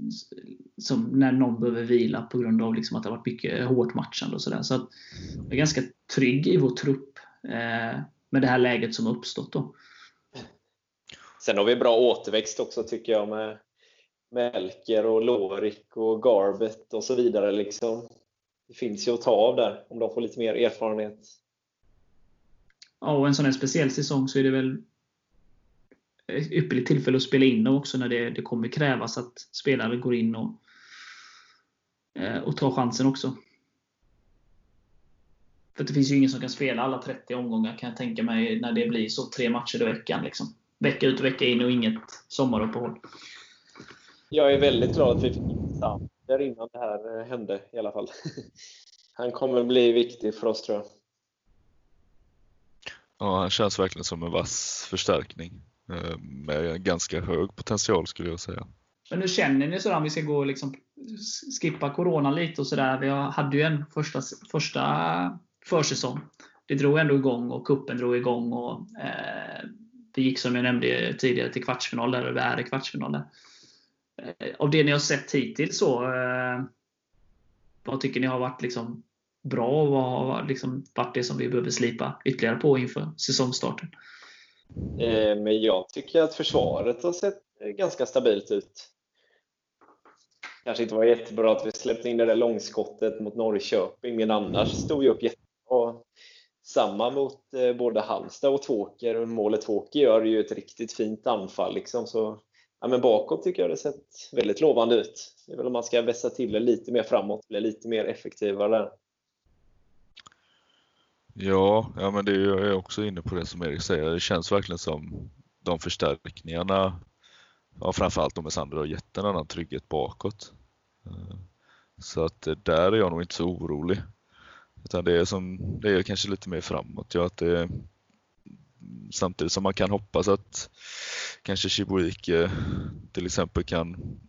som när någon behöver vila på grund av liksom att det har varit mycket hårt matchande och sådär. Så att jag är ganska trygg i vår trupp eh, med det här läget som har uppstått. Då. Sen har vi bra återväxt också tycker jag med Melker och Lorik och Garbet och så vidare. Liksom. Det finns ju att ta av där om de får lite mer erfarenhet. Ja, och en sån här speciell säsong så är det väl ypperligt tillfälle att spela in också när det, det kommer krävas att spelare går in och, eh, och tar chansen också. För det finns ju ingen som kan spela alla 30 omgångar kan jag tänka mig när det blir så tre matcher i veckan. Liksom. Vecka ut och vecka in och inget sommaruppehåll. Jag är väldigt glad att vi fick Sander innan det här eh, hände i alla fall. Han kommer bli viktig för oss tror jag. Ja, han känns verkligen som en vass förstärkning Eh, med ganska hög potential skulle jag säga. Men hur känner ni sådär om vi ska gå och liksom skippa Corona lite och sådär? Vi hade ju en första, första försäsong. Det drog ändå igång och kuppen drog igång och eh, det gick som jag nämnde tidigare till kvartsfinal där, och vi är i kvartsfinalen. Eh, av det ni har sett hittills så, eh, vad tycker ni har varit liksom bra och vad har liksom varit det som vi behöver slipa ytterligare på inför säsongstarten? Eh, men jag tycker att försvaret har sett ganska stabilt ut. Kanske inte var jättebra att vi släppte in det där långskottet mot Norrköping, men annars stod vi upp jättebra. Samma mot eh, både Halmstad och Tvåker. Målet Tvåker gör ju ett riktigt fint anfall. Liksom, så ja, men bakåt tycker jag det sett väldigt lovande ut. Det är väl om man ska vässa till det lite mer framåt, bli lite mer effektivare där. Ja, ja men det är jag är också inne på det som Erik säger. Det känns verkligen som de förstärkningarna, ja, framförallt de med Sandra, har gett en annan trygghet bakåt. Eh, så att eh, där är jag nog inte så orolig. Utan det är, som, det är kanske lite mer framåt. Ja, att det, samtidigt som man kan hoppas att kanske Chibuike till exempel kan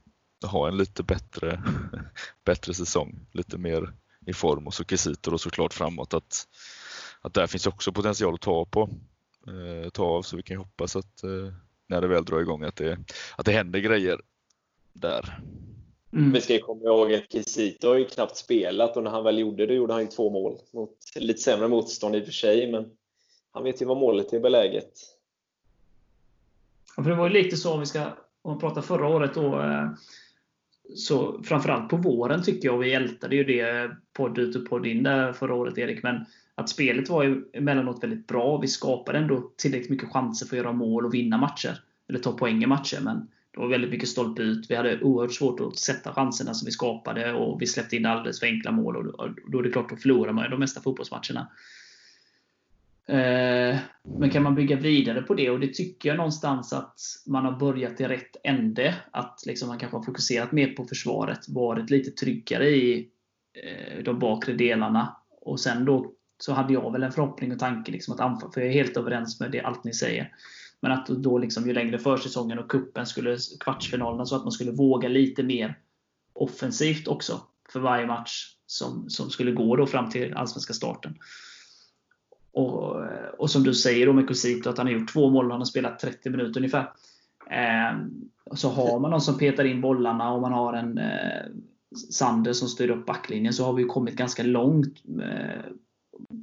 ha en lite bättre, bättre säsong, lite mer i form och så Kisito och såklart framåt att, att där finns också potential att ta på, eh, ta av så vi kan hoppas att eh, när det väl drar igång att det, att det händer grejer där. Mm. Vi ska ju komma ihåg att Kisito har ju knappt spelat och när han väl gjorde det gjorde han ju två mål mot lite sämre motstånd i och för sig men han vet ju vad målet är beläget. Ja, för det var ju lite så om vi ska om man pratar förra året då. Eh, så framförallt på våren tycker jag, vi ältade ju det podd ut och podd in där förra året Erik, men att spelet var ju emellanåt väldigt bra. Vi skapade ändå tillräckligt mycket chanser för att göra mål och vinna matcher. Eller ta poäng i matcher. Men det var väldigt mycket stolpe ut. Vi hade oerhört svårt att sätta chanserna som vi skapade och vi släppte in alldeles för enkla mål. Och då är det klart, att förlorar man de mesta fotbollsmatcherna. Eh, men kan man bygga vidare på det? Och det tycker jag någonstans att man har börjat i rätt ände. Att liksom man kanske har fokuserat mer på försvaret, varit lite tryggare i eh, de bakre delarna. Och sen då så hade jag väl en förhoppning och tanke liksom att anfall, för jag är helt överens med det, allt ni säger. Men att då liksom ju längre försäsongen och kuppen skulle, kvartsfinalerna, så att man skulle våga lite mer offensivt också för varje match som, som skulle gå då fram till allsvenska starten. Och, och som du säger då med Cosito, att han har gjort två mål och han har spelat 30 minuter ungefär. Eh, så har man någon som petar in bollarna och man har en eh, Sander som styr upp backlinjen så har vi kommit ganska långt. Eh,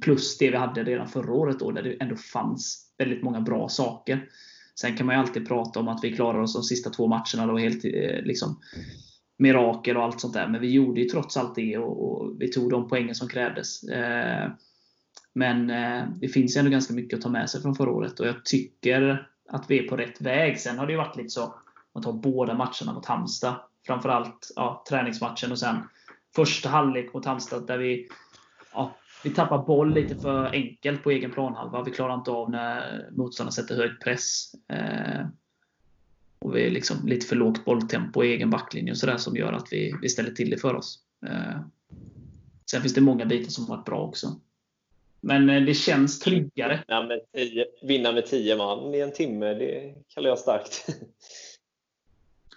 plus det vi hade redan förra året då, där det ändå fanns väldigt många bra saker. Sen kan man ju alltid prata om att vi klarar oss de sista två matcherna då helt eh, liksom mirakel och allt sånt där. Men vi gjorde ju trots allt det och, och vi tog de poängen som krävdes. Eh, men eh, det finns ju ändå ganska mycket att ta med sig från förra året och jag tycker att vi är på rätt väg. Sen har det ju varit lite så, man tar båda matcherna mot Halmstad. Framförallt ja, träningsmatchen och sen första halvlek mot Halmstad där vi, ja, vi tappar boll lite för enkelt på egen planhalva. Vi klarar inte av när motståndaren sätter hög press. Eh, och vi är liksom lite för lågt bolltempo i egen backlinje och sådär som gör att vi, vi ställer till det för oss. Eh, sen finns det många bitar som har varit bra också. Men eh, det känns tryggare. Vinna med, tio, vinna med 10 man i en timme, det kallar jag starkt.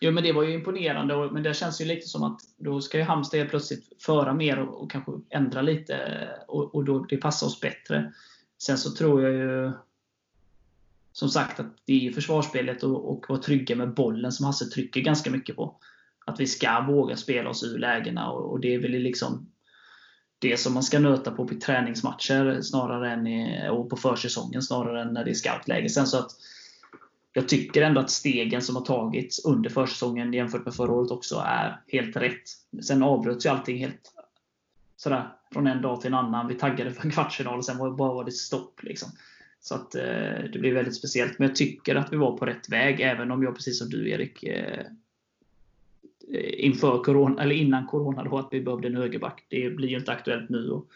Jo, men det var ju imponerande. Men det känns ju lite som att då ska ju Halmstad plötsligt föra mer och, och kanske ändra lite. Och, och då, det passar oss bättre. Sen så tror jag ju som sagt att det är försvarsspelet och, och vara trygga med bollen som Hasse trycker ganska mycket på. Att vi ska våga spela oss ur lägena och, och det är väl liksom det som man ska nöta på på träningsmatcher snarare än i, och på försäsongen snarare än när det är scoutläge. Sen så att jag tycker ändå att stegen som har tagits under försäsongen jämfört med förra året också är helt rätt. Sen avbröts ju allting helt sådär från en dag till en annan. Vi taggade för en kvartsfinal och sen var det bara var det stopp. Liksom. Så att eh, det blev väldigt speciellt. Men jag tycker att vi var på rätt väg, även om jag precis som du Erik eh, eh inför corona, eller innan corona då, att vi behövde en högerback. Det blir ju inte aktuellt nu. Och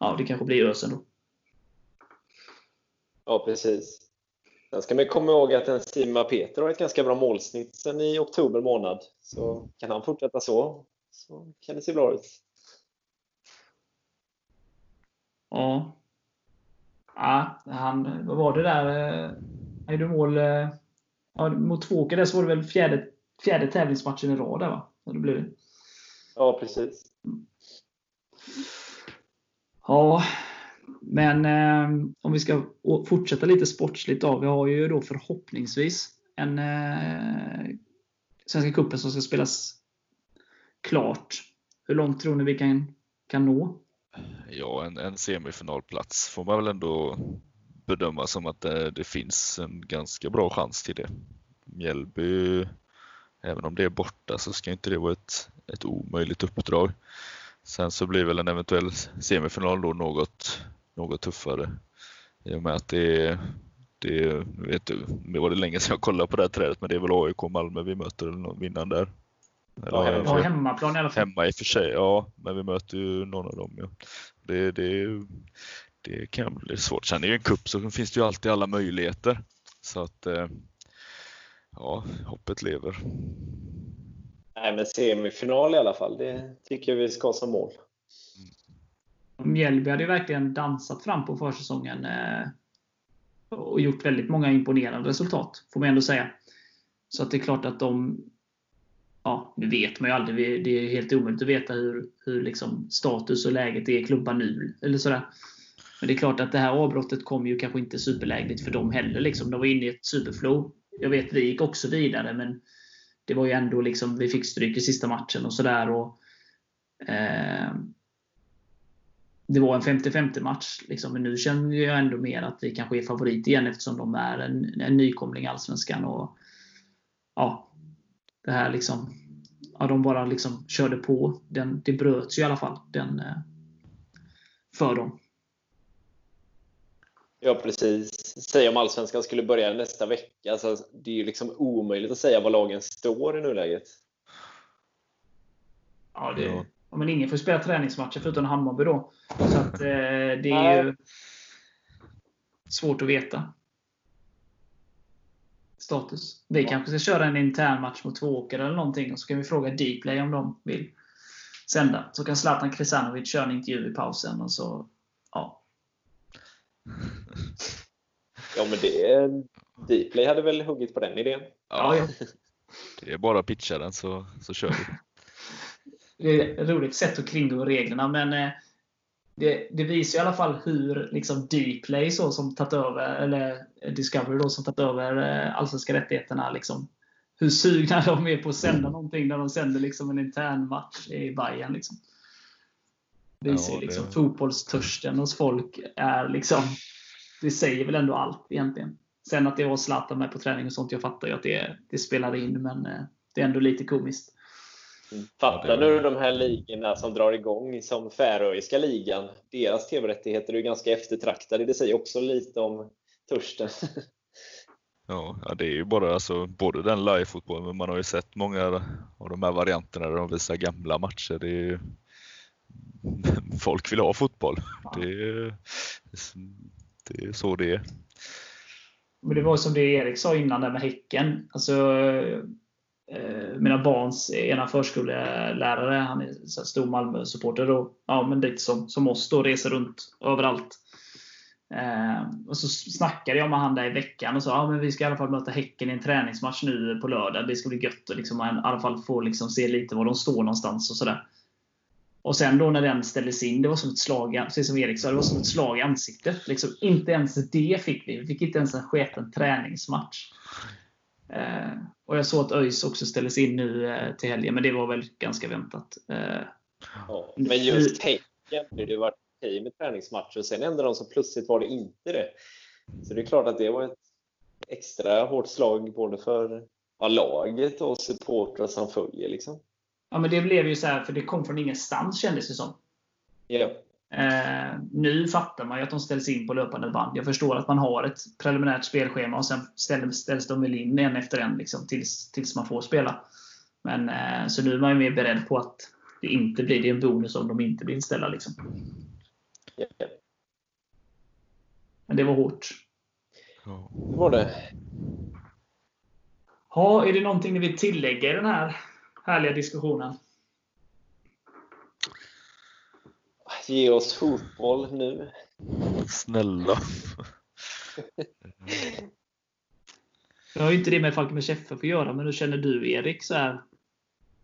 ja, det kanske blir Ösen då. Ja, precis. Sen ska man komma ihåg att en Sima Peter har ett ganska bra målsnitt sen i oktober månad. Så kan han fortsätta så, så kan det se bra ut. Ja. Ja, han, vad var det där? Eh, han gjorde mål eh, ja, mot Tvååker där så var det väl fjärde, fjärde tävlingsmatchen i rad där va? Så det blev Ja, precis. Ja, men eh, om vi ska fortsätta lite sportsligt då. Vi har ju då förhoppningsvis en eh, Svenska cupen som ska spelas klart. Hur långt tror ni vi kan, kan nå? Ja, en, en semifinalplats får man väl ändå bedöma som att det, det, finns en ganska bra chans till det. Mjällby, även om det är borta så ska inte det vara ett, ett omöjligt uppdrag. Sen så blir väl en eventuell semifinal då något, något tuffare i och med att det är det, vet du, det var det länge sedan jag kollade på det här trädet men det är väl AIK Malmö vi möter eller vinnaren där. Eller, ja, hemmaplan i alla fall. Hemma i och för sig, ja. Men vi möter ju någon av dem. Ja. Det, det, det kan bli svårt. Sen är det ju en kupp så finns det ju alltid alla möjligheter. Så att eh, ja, hoppet lever. Nej, men semifinal i alla fall, det tycker jag vi ska ha som mål. Mjällby hade ju verkligen dansat fram på försäsongen eh, och gjort väldigt många imponerande resultat, får man ändå säga. Så att det är klart att de ja, nu vet man ju aldrig. Det är helt omöjligt att veta hur, hur liksom status och läget är i klubbar nu. Eller sådär. Men det är klart att det här avbrottet kom ju kanske inte superlägligt för dem heller. Liksom. De var inne i ett superflow. Jag vet, vi gick också vidare, men det var ju ändå liksom, vi fick stryk i sista matchen och sådär. Eh, det var en 50-50 match. Liksom. Men nu känner jag ändå mer att vi kanske är favorit igen eftersom de är en, en nykomling i Allsvenskan. Och, ja, det här liksom, ja, de bara liksom körde på. Den, det bröts ju i alla fall den, eh, för dem. Ja, precis. Säg om Allsvenskan skulle börja nästa vecka. Alltså, det är ju liksom omöjligt att säga var lagen står i nuläget. Ja, det, ja. Men ingen får spela träningsmatcher förutom Hammarby då. Så att, eh, det är ju svårt att veta status. Vi ja. kanske ska köra en intern match mot Tvååker eller någonting och så kan vi fråga Dplay om de vill sända. Så kan Zlatan Krisanovic köra en intervju i pausen och så, ja. Ja men det, Dplay hade väl huggit på den idén? Ja, ja. Det är bara att pitcha den så, så kör vi. Det är ett roligt sätt att kringgå reglerna men eh, det, det, visar i alla fall hur liksom Dplay så som tagit över, eller Discovery då som tagit över eh, allsvenska rättigheterna. Liksom, hur sugna de är på att sända någonting när de sänder liksom en intern match i Bayern. Liksom. Det visar ja, det... liksom fotbollstörsten hos folk är liksom Det säger väl ändå allt egentligen. Sen att det var Zlatan med på träning och sånt, jag fattar ju att det, det spelar in, men eh, det är ändå lite komiskt. Fattar du de här ligorna som drar igång som Färöiska ligan? Deras tv-rättigheter är ju ganga eftertraktade. Det säger också lite om törsten. Ja, det är ju bara alltså, både den live-fotbollen, men man har ju sett många av de här varianterna där de visar gamla matcher. Det är, folk vill ha fotboll. Det är, det är så det är. Men det var som det Erik sa innan där med Häcken. Alltså, Eh, mina barns ena förskollärare, han är så stor Malmö-supporter. Ja, men lite som, som oss då, reser runt överallt. Eh, och så snackade jag med han där i veckan och sa ja, men vi ska i alla fall möta Häcken i en träningsmatch nu på lördag. Det ska bli gött att liksom, i alla fall få liksom, se lite var de står någonstans. och sådär. Och sen då när den ställdes in, det var som ett slag, precis som Erik sa, det var som ett slag i ansiktet. Liksom, inte ens det fick vi. Vi fick inte ens en sketen träningsmatch. Eh, och jag såg att ÖIS också ställdes in nu eh, till helgen, men det var väl ganska väntat. Eh, ja, men just Häcken, det har varit okej med träningsmatcher, sen ändrade de så plötsligt var det inte det. Så det är klart att det var ett extra hårt slag både för ja, laget och supportrar som följer. Liksom. Ja, men det blev ju så här, för det kom från ingenstans kändes det som. Ja. Eh, nu fattar man ju att de ställs in på löpande band. Jag förstår att man har ett preliminärt spelschema och sen ställs, ställs de väl in en efter en liksom, tills, tills man får spela. Men, eh, så nu är man ju mer beredd på att det inte blir det en bonus om de inte blir inställda. Liksom. Men det var hårt. Det var det. Ja, är det någonting ni vill tillägga i den här härliga diskussionen? Ge oss fotboll nu. Snälla. Jag har ju inte det med Falkenbergs FF att göra, men hur känner du Erik? Så här,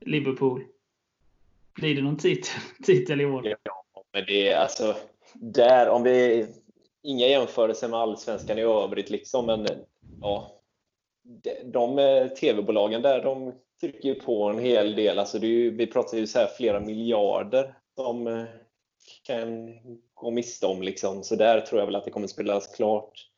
Liverpool. Blir det någon titel, titel i år? Ja, men det är alltså där, om vi inga jämförelser med allsvenskan i övrigt liksom, men ja, de tv-bolagen där, de trycker ju på en hel del. Alltså det är ju, vi pratar ju så här flera miljarder som eh, kan gå miste om. Liksom. Så där tror jag väl att det kommer spelas klart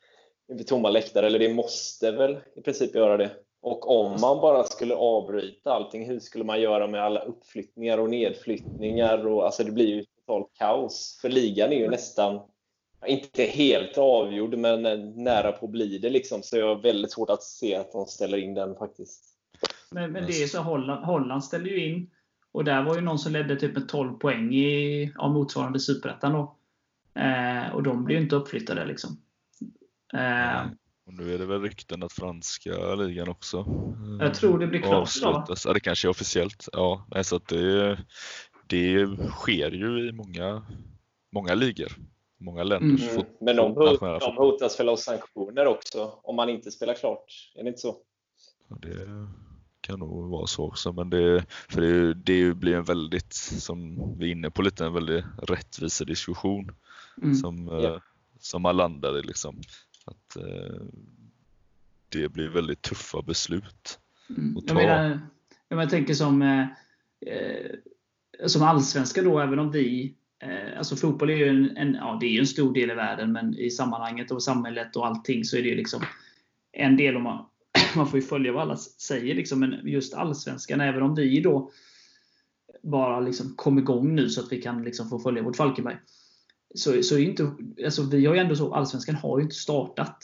inför tomma läktare, eller det måste väl i princip göra det. Och om man bara skulle avbryta allting, hur skulle man göra med alla uppflyttningar och nedflyttningar? Och, alltså det blir ju totalt kaos. För ligan är ju nästan, inte helt avgjord, men nära på att bli det. Liksom. Så jag har väldigt svårt att se att de ställer in den faktiskt. Men, men det är så Holland, Holland ställer ju in. Och där var ju någon som ledde typ med 12 poäng i av motsvarande superettan Eh, och de blev ju inte uppflyttade liksom. Eh, och nu är det väl rykten att franska ligan också eh, Jag tror det blir klart idag. Ja, det kanske är officiellt. Ja, så att det, det sker ju i många, många ligor. Många länders mm. Men de, hot, de hotas väl av sanktioner också om man inte spelar klart? Är det inte så? Det kan nog vara så också, men det, för det, det blir en väldigt, som vi är inne på lite, en väldigt rättvis diskussion mm. som, yeah. som man landar i. Liksom. Att, eh, det blir väldigt tuffa beslut mm. att ta. Jag, menar, jag tänker som, eh, eh, som allsvenska då, även om vi eh, Alltså fotboll är ju en, en, ja, det är en stor del i världen, men i sammanhanget och samhället och allting så är det liksom en del om man, man får ju följa vad alla säger. Liksom, men just allsvenskan, även om vi då bara liksom kom igång nu så att vi kan liksom få följa vårt Falkenberg. Så, så är inte, alltså vi har ju ändå så, allsvenskan har ju inte startat.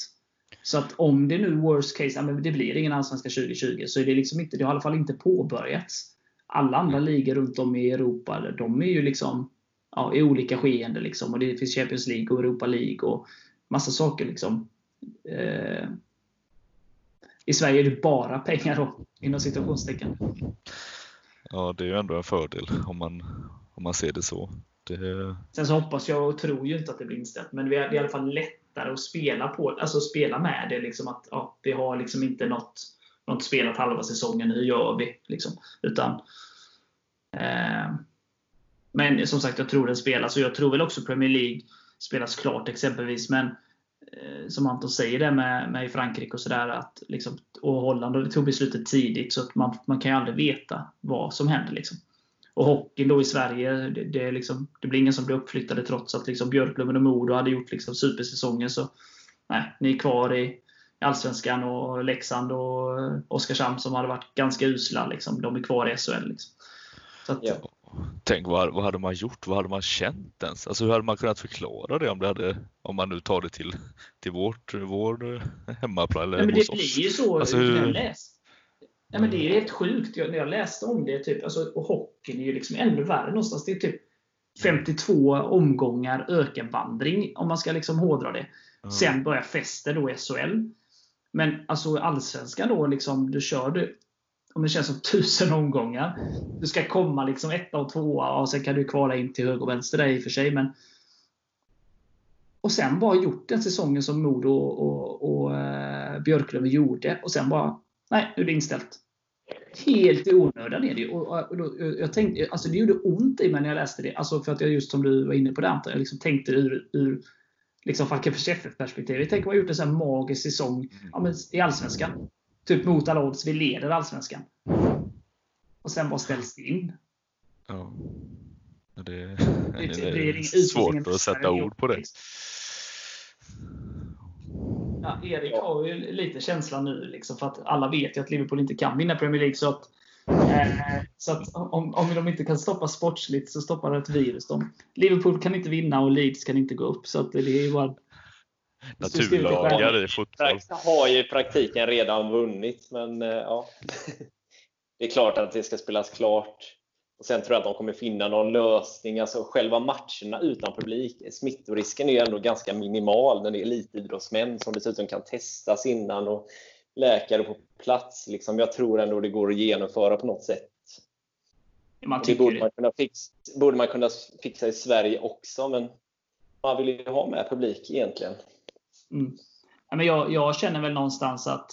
Så att om det nu worst case, ja, men det blir ingen allsvenska 2020, så är det liksom inte, det har i alla fall inte påbörjats. Alla andra ligor runt om i Europa, de är ju liksom ja, i olika skeenden. Liksom. Och det finns Champions League och Europa League och massa saker. Liksom. Eh, i Sverige är det bara pengar då, inom situationstecken. Ja, det är ju ändå en fördel om man, om man ser det så. Det... Sen så hoppas jag och tror ju inte att det blir inställt, men det är i alla fall lättare att spela på alltså spela med det. Liksom att ja, Vi har liksom inte något, något spelat halva säsongen, hur gör vi? Liksom. Utan, eh, men som sagt, jag tror den spelas och jag tror väl också Premier League spelas klart exempelvis. Men Eh, som Anton säger det med, med Frankrike och sådär, liksom, och Holland och det tog beslutet tidigt så att man, man kan ju aldrig veta vad som händer. Liksom. Och hockeyn då i Sverige, det, det, liksom, det blir ingen som blir uppflyttade trots att liksom Björklöven och Modo hade gjort liksom supersäsonger. Så nej, ni är kvar i Allsvenskan och Leksand och Oskarshamn som hade varit ganska usla. Liksom, de är kvar i SHL. Liksom. Så att, ja. Tänk vad, vad hade man gjort? Vad hade man känt ens? Alltså hur hade man kunnat förklara det om, det hade, om man nu tar det till, till vårt, vår hemmaplan eller Nej, men Det blir ju så. Alltså, hur... jag läst. Nej, men det är helt sjukt. Jag, när jag läste om det, typ, alltså, och hockeyn är ju liksom ännu värre någonstans. Det är typ 52 omgångar ökenvandring, om man ska liksom hårdra det. Mm. Sen börjar festen då i SHL. Men alltså allsvenskan då, liksom, du kör du om det känns som tusen omgångar. Du ska komma liksom etta och tvåa och sen kan du kvala in till höger och vänster där i och för sig. Men... Och sen bara gjort den säsongen som Modo och, och, och uh, Björklöven gjorde och sen bara, nej, nu är det inställt. Helt i onödan är det ju. Och, jag tänkte, alltså det gjorde ont i mig när jag läste det. Alltså för att jag just som du var inne på det Anton, jag liksom tänkte ur, ur liksom Falkenbergs FF-perspektiv. Tänk om man gjort en sån här magisk säsong ja, men, i Allsvenskan typ mot alla odds, vi leder Allsvenskan. Och sen bara ställs det in. Ja. Det, det, det, det är svårt att sätta ord på det. Ja, Erik har ju lite känsla nu, liksom, för att alla vet ju att Liverpool inte kan vinna Premier League. Så att, eh, så att om, om de inte kan stoppa sportsligt så stoppar det ett virus. De, Liverpool kan inte vinna och Leeds kan inte gå upp. Så att det är ju bara naturlagar i fotboll. har ju i praktiken redan vunnit, men eh, ja. Det är klart att det ska spelas klart. Och Sen tror jag att de kommer finna någon lösning. Alltså själva matcherna utan publik, smittorisken är ju ändå ganska minimal när det är elitidrottsmän som dessutom kan testas innan och läkare på plats. Liksom, jag tror ändå det går att genomföra på något sätt. Man det borde man, kunna fixa, borde man kunna fixa i Sverige också, men man vill ju ha med publik egentligen. Mm. Men jag, jag, känner väl någonstans att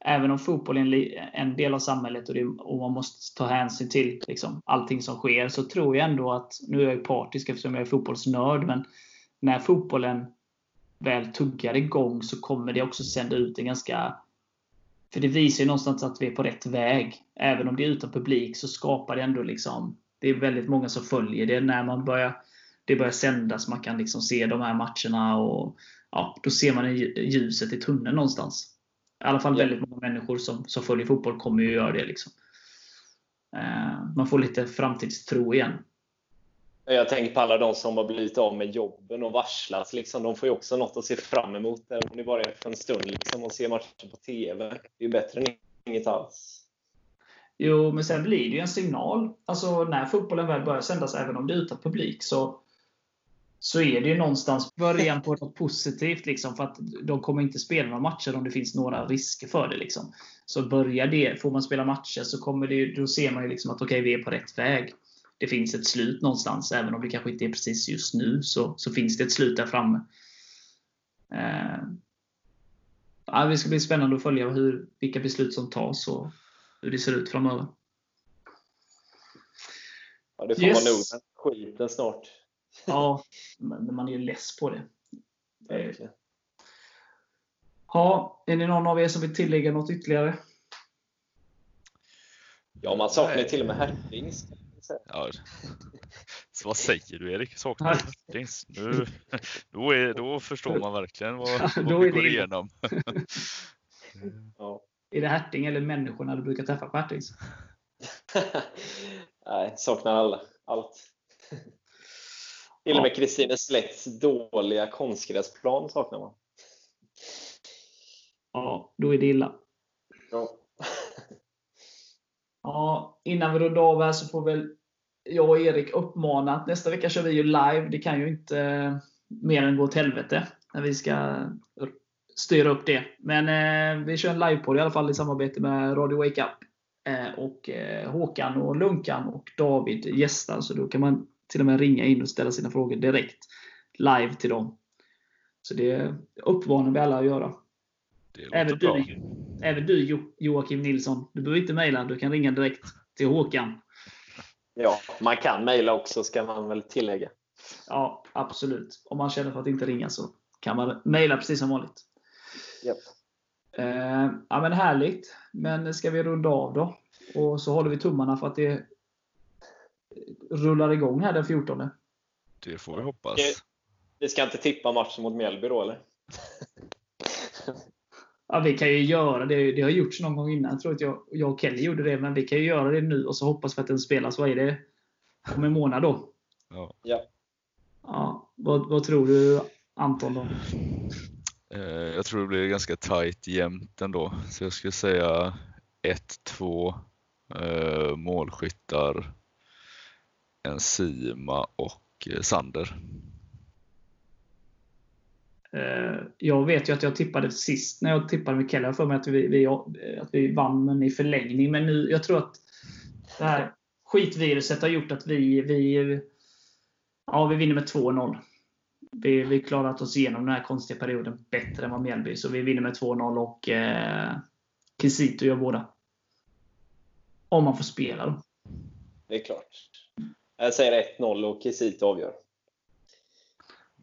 även om fotboll är en del av samhället och, det, och man måste ta hänsyn till liksom, allting som sker, så tror jag ändå att, nu är jag partisk eftersom jag är fotbollsnörd, men när fotbollen väl tuggar igång så kommer det också sända ut en ganska för det visar ju någonstans att vi är på rätt väg. Även om det är utan publik så skapar det ändå liksom Det är väldigt många som följer det när man börjar Det börjar sändas, man kan liksom se de här matcherna och ja, Då ser man ljuset i tunneln någonstans. I alla fall väldigt många människor som, som följer fotboll kommer ju göra det. Liksom. Eh, man får lite framtidstro igen. Jag tänker på alla de som har blivit av med jobben och varslats. Liksom. De får ju också något att se fram emot, även om det bara är för en stund. Liksom, och se matchen på TV. Det är ju bättre än inget alls. Jo, men sen blir det ju en signal. Alltså när fotbollen väl börjar sändas, även om det är utan publik, så, så är det ju någonstans början på något positivt. Liksom, för att de kommer inte spela några matcher om det finns några risker för det. Liksom. Så börjar det, får man spela matcher så kommer det, då ser man ju liksom att okej, okay, vi är på rätt väg det finns ett slut någonstans. Även om det kanske inte är precis just nu, så, så finns det ett slut där framme. Eh, ja, det ska bli spännande att följa hur, vilka beslut som tas och hur det ser ut framöver. Ja, det får yes. man nog med skiten snart. Ja, men man är ju less på det. Eh, ja, är det någon av er som vill tillägga något ytterligare? Ja, man saknar till och med Hertings Ja. Så vad säger du Erik? Saknar du nu, då, är, då förstår man verkligen vad, vad vi går igenom. ja. Är det Herting eller människorna du brukar träffa på Hertings? Nej, saknar alla. Allt. Till och med Kristineslätts dåliga konstgräsplan saknar man. Ja, då är det illa. Ja. Ja, innan vi rundar av här så får väl jag och Erik uppmana att nästa vecka kör vi ju live. Det kan ju inte eh, mer än gå åt helvete när vi ska styra upp det. Men eh, vi kör en livepodd i alla fall i samarbete med Radio Wake Up. Eh, och eh, Håkan och Lunkan och David gästar. Så då kan man till och med ringa in och ställa sina frågor direkt live till dem. Så det uppmanar vi alla att göra. Även du, även du Joakim Nilsson. Du behöver inte mejla, du kan ringa direkt till Håkan. Ja, man kan mejla också ska man väl tillägga. Ja, absolut. Om man känner för att inte ringa så kan man mejla precis som vanligt. Yep. Eh, ja, men Härligt. Men ska vi runda av då? Och så håller vi tummarna för att det rullar igång här den 14. Det får vi hoppas. Vi ska inte tippa matchen mot Mjällby då, eller? Ja, vi kan ju göra det. Det har gjorts någon gång innan. Jag tror att jag, jag och Kelly gjorde det. Men vi kan ju göra det nu och så hoppas vi att den spelas. Vad är det? Om en månad då? Ja. ja. ja vad, vad tror du Anton? Då? Eh, jag tror det blir ganska tight jämnt ändå. Så jag skulle säga 1-2 eh, målskyttar, en Sima och eh, Sander. Eh, jag vet ju att jag tippade sist när jag tippade med Keller för mig att vi, vi, att vi vann men i förlängning. Men nu, jag tror att det här skitviruset har gjort att vi, vi, ja, vi vinner med 2-0. Vi, vi klarat oss igenom den här konstiga perioden bättre än vad Mjällby. Så vi vinner med 2-0 och eh, Kisito gör båda. Om man får spela då. Det är klart. Jag säger 1-0 och Kisito avgör.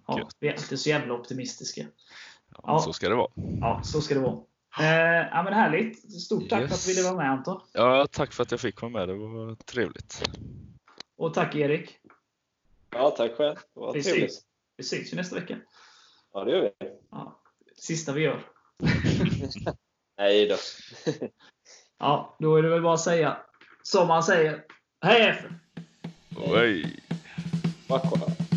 Ja, vi är inte så jävla optimistiska. Ja, ja, Så ska det vara. Ja, så ska det vara. Eh, ja, men härligt. Stort tack yes. för att du ville vara med Anton. Ja, tack för att jag fick vara med. Det var trevligt. Och tack Erik. Ja, tack själv. Det var vi trevligt. Syns. Vi syns ju nästa vecka. Ja, det gör vi. Ja, sista vi gör. Nej då. ja, då är det väl bara att säga som man säger. Hej F! Hej! Hej.